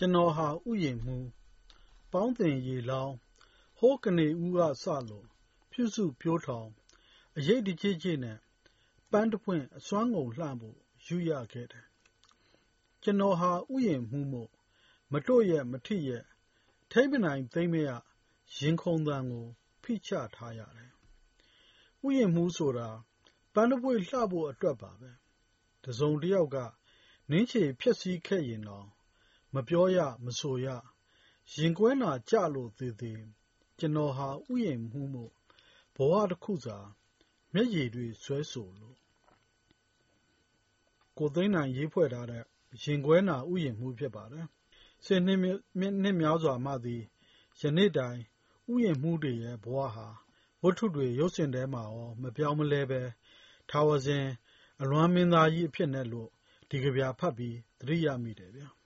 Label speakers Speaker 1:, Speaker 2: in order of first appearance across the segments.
Speaker 1: ကျွန်တော်ဟာ ဥယျာဉ်မှူး၊ပေါင်းသင်ရေလောင်း၊ဟိုးကနေဦးကစလို့ ပြုစုပျိုးထောင်၊အရိပ်တကျိတ်ကျိတ်နဲ့ ပန်းတပွင့်အစွမ်းကုန်လှဖို့ယူရခဲ့တယ်။ကျွန်တော်ဟာ ဥယျာဉ်မှူးမို့ မတို့ရက်မထိရက် ထိန်းမနိုင်သိမ်းမရ ရင်ခုန်သံကို ဖိချထားရတယ်။ဥယျာဉ်မှူးဆိုတာ ပန်းတပွင့်လှဖို့အတွက်ပါပဲ။တစ်စုံတစ်ယောက်က နင်းခြေဖျက်ဆီးခဲ့ရင်တောင်မ ပြောရ မဆိုရ ရင်ကွဲနာကျလို့သေသေ ကျွန်တော်ဟာ ဥယျာဉ်မှူးမို့ ဘဝတစ်ခုစာ မျက်ရည်တွေ ဆွဲဆိုလို့ ကိုသိန်းနိုင် ရေးဖွဲ့ထားတဲ့ ရင်ကွဲနာ ဥယျာဉ်မှူး ဖြစ်ပါတယ်။ဆယ်နှစ်နှစ်များစွာမှသည် ယနေ့တိုင် ဥယျာဉ်မှူးတွေရဲ့ ဘဝဟာ ဝတ္ထုတွေ ရုပ်ရှင်ထဲမှာရော မပြောင်းမလဲပဲထာဝစဉ် အလွမ်းမင်းသားကြီးအဖြစ်နဲ့လို့ ဒီကဗျာဖတ်ပြီး သတိရမိတယ်ဗျာ။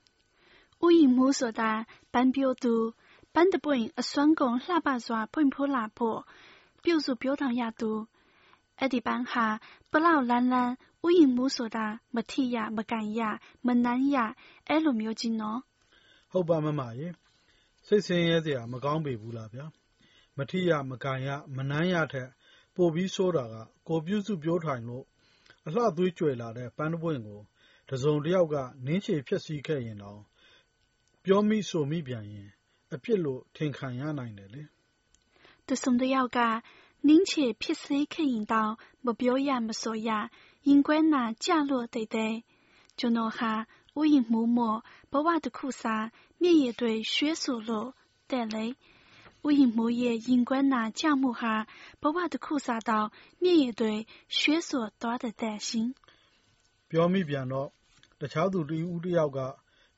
Speaker 2: ဥယျာဉ်မှူးဆိုတာပန်းပျိုးသူ၊ပန်းတပွင့်အစွမ်းကုန်လှပစွာဖွင့်ဖိုးလာဖို့ပြုစုပျိုးထောင်ရသူ။အဲဒီပန်းဟာဘလောက်လန်းလန်းဥယျာဉ်မှူးဆိုတာမထိရမကိုင်ရမနမ်းရအဲလိုမျိုးကြီးနော်။
Speaker 1: ဟုတ်ပါမမရေ။စိတ်ဆင်းရဲစရာမကောင်းပေဘူးလားဗျာ။မထိရမကိုင်ရမနမ်းရထက်ပိုပြီးဆိုးတာကကိုယ်ပြုစုပျိုးထောင်လို့အလှသွေးကြွယ်လာတဲ့ပန်းတပွင့်ကိုတစ်စုံတစ်ယောက်ကနင်းခြေဖျက်ဆီးခဲ့ရင်တောင် ပြောမိဆိုမိပြန်ရင် အပြစ်လို့ ထင်ခံရနိုင်တယ်လေ။
Speaker 2: တစ်စုံတစ်ယောက်က နင်းခြေဖြစ်စေခဲ့ရင်တောင် မပြောရမဆိုရ ရင်ကွဲနာကြလို့တဲ့တဲ့ကျွန်တော်ဟာ ဥယျာဉ်မှူးမို့ ဘဝတစ်ခုစာ မျက်ရည်တွေရွှဲဆိုလို့ တဲ့လေ ဥယျာဉ်မှူးရဲ့ ရင်ကွဲနာကြမှုဟာ ဘဝတစ်ခုစာတောင် မျက်ရည်တွေရွှဲဆိုသွားတဲ့တဲ့ရှင်
Speaker 1: ပြောမိပြန်တော့ တခြားသူတဦးတယောက်က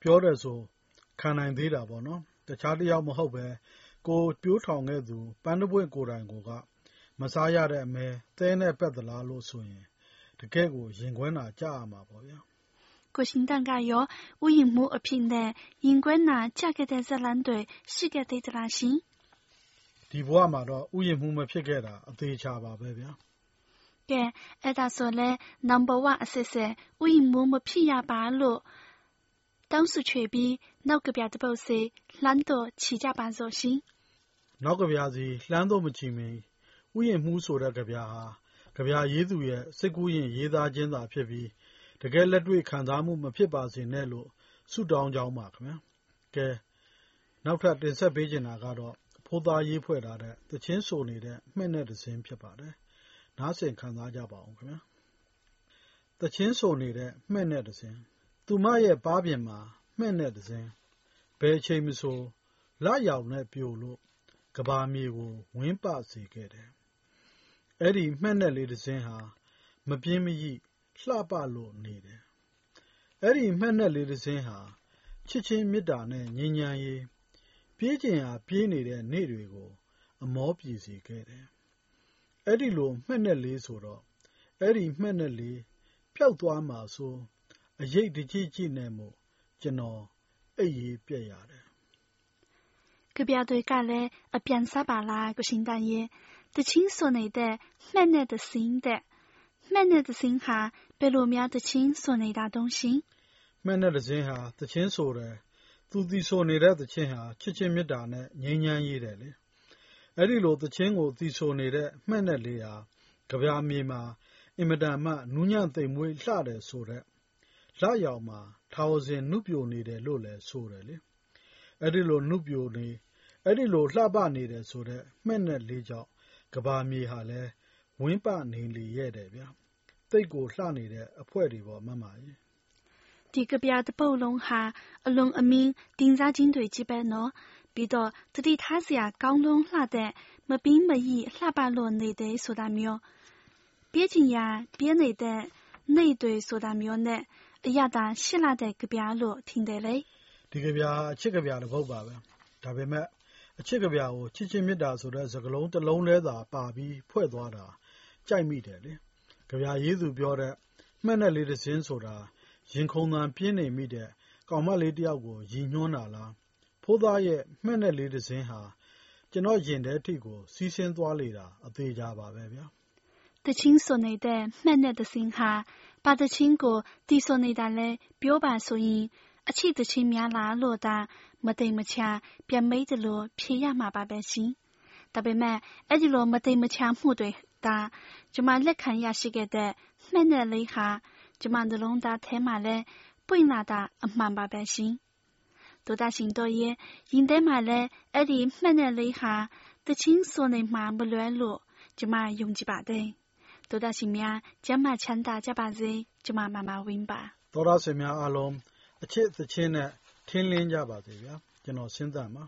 Speaker 1: ပြောတယ်ဆို ခံနိုင်သေးတာပေါ့နော်။တခြားတယောက်မဟုတ်ဘဲ ကိုယ်ပျိုးထောင်ခဲ့သူ ပန်းတပွင့်ကိုယ်တိုင်ကိုက မစားရတဲ့အမဲ သဲနဲ့ပက်သလားလို့ဆိုရင် တကယ့်ကို ရင်ခွဲနာကျရမှာပေါ့ဗျာ။
Speaker 2: ကိုရှင်တန်ကရောဥယျာဉ်မှူးအဖြစ်နဲ့ ရင်ခွဲနာကျခဲ့တဲ့ဇာတ်လမ်းတွေ ရှိခဲ့သေးသလားရှင်။
Speaker 1: ဒီဘဝမှာတော့ ဥယျာဉ်မှူး မဖြစ်ခဲ့တာ အသေအချာပါပဲဗျာ
Speaker 2: ကဲ အဲဒါဆိုလဲ number 1အစစ်စစ်ဥယျာဉ်မှူး မဖြစ်ရပါလို့ တောင်းဆိုချွေပြီးနောက်ကဗျာတစ်ပုဒ်စီလှမ်းတော့ချီကြပါစို့ရှင်
Speaker 1: နောက်ကဗျာစီလှမ်းတော့မချီမီဥယျာဉ်မှူးဆိုတဲ့ကဗျာဟာကဗျာရေးသူရဲ့စိတ်ကူးရင်ရေးသားခြင်းသာဖြစ်ပြီးတကယ်လက်တွေ့ခံစားမှုမဖြစ်ပါစေနဲ့လို့ဆုတောင်းကြောင်းပါခင်ဗျာကဲနောက်ထပ်တင်ဆက်ပေးချင်တာကတော့ဖိုးသားရေးဖွဲ့ထားတဲ့တချင်းဆိုနေတဲ့မှဲ့နဲ့တစင်းဖြစ်ပါတယ်နားဆင်ခံစားကြပါဦးခင်ဗျာ။သီချင်းဆိုနေတဲ့မှဲ့နဲ့တစင်း သူမရဲ့ပါးပြင်မှာမှဲ့နဲ့တစင်းဘယ်အချိန်မဆိုလရောင်နဲ့ပြိုလို့ကဘာမြေကိုဝင်းပစေခဲ့တယ်။အဲ့ဒီမှဲ့နဲ့လေးတစင်းဟာမပြင်းမရိလှပလို့နေတယ်။အဲ့ဒီမှဲ့နဲ့လေးတစင်းဟာချစ်ချင်းမေတ္တာနဲ့ငြိမ်းချမ်းရေးပြေးကျင်ဟာပြေးနေတဲ့နေ့တွေကို အမောပြေစေခဲ့တယ်အဲ့ဒီလိုမှတ်နဲ့လေးဆိုတော့အဲ့ဒီမှတ်နဲ့လေးပျောက်သွားမှာဆို အရိပ်တကြီးကြီးနဲ့မို့ကျွန်တော်အိပ်ရေးပြက်ရတယ်
Speaker 2: ကဗျာတွေကလည်းအပြန်စားပါလားကိုရှင်တန်ရဲ့တချင်းဆိုနေတဲ့မှတ်နဲ့တစင်းတဲ့မှတ်နဲ့တစင်းဟာဘယ်လိုများတချင်းဆိုနေတာတုံးရှင်
Speaker 1: မှတ်နဲ့တစင်းဟာတချင်းဆိုတယ်သူတီဆိုနေတဲ့တချင်းဟာချစ်ချင်းမေတ္တာနဲ့ငြိမ်းချမ်းရေးတယ်လေအဲဒီလိုသီချင်းကိုသီဆိုနေတဲ့မှတ်နဲ့လေးဟာကဗျာမြေမှာအင်မတန်မှနူးညံ့သိမ်မွေ့လှတယ်ဆိုတဲ့ လရောင်မှာထာဝစဉ်နုပြိုနေတယ်လို့လည်း ဆိုတယ်လေ။အဲဒီလို နုပြိုနေ၊အဲဒီလို လှပနေတယ်ဆိုတဲ့ မှတ်နဲ့လေးကြောင့် ကမ္ဘာမြေဟာလည်း ဝင်းပနေလေရဲ့တယ်ဗျာ။သိပ်ကိုလှနေတဲ့ အဖွဲ့တွေပေါ့ မမရေ။
Speaker 2: ဒီကဗျာတပုဒ်လုံးဟာ အလွန်အမင်း တင်စားခြင်းတွေချည်းပဲနော် ပြီးတော့ သတိထားစရာကောင်းလွန်းလှတဲ့ မပီးမရိလှပလွန်းနေတဲ့ဆိုတာမျိုး၊ပြေးချင်ရာပြေးနေတဲ့ နေ့တွေဆိုတာမျိုးနဲ့ အရသာရှိလှတဲ့ကဗျာလို့ထင်တယ်လေ။
Speaker 1: ဒီကဗျာဟာအချစ်ကဗျာတပုဒ်ပါပဲ။ဒါပေမဲ့အချစ်ကဗျာကိုချစ်ချင်းမေတ္တာဆိုတဲ့စကားလုံးတလုံးတည်းသာပါပြီးဖွဲ့သွားတာကြိုက်မိတယ်လေ။ကဗျာရေးသူပြောတဲ့မှတ်နဲ့လေးတစင်းဆိုတာရင်ခုန်သံပြင်းနေမိတဲ့ကောင်မလေးတယောက်ကိုရည်ညွှန်းတာလားဖိုးသားရဲ့မှတ်နဲ့လေးတစင်းဟာကျွန်တော့ရင်ထဲထိကိုစီးဆင်းသွားလေတာအသေးချာပါပဲဗျာ။
Speaker 2: တချင်းဆိုနေတဲ့မှတ်နဲ့တစင်းဟာ 把的亲哥地说那达嘞，表白说因，啊起的亲面拉落达，没得没钱，别没得落，偏也嘛把百姓。特别嘛，哎一落没得没钱不对达，就嘛来看也是个的，没得了哈，就嘛的龙达太嘛嘞，不拿达嘛把百姓。多大行多耶，应得嘛嘞，哎里没得了哈，的亲说那嘛不乱落，就嘛用几把的。 ကြည်ပါတယ်။多大ရှင်များကျမ်းမာချမ်းသာကြပါစေ။ကျမမမဝင်းပါ။
Speaker 3: သောရရှင်များအားလုံးအချစ်သချင်းနဲ့ထင်းလင်းကြပါစေဗျာကျွန်တော်စဉ်းစားပါ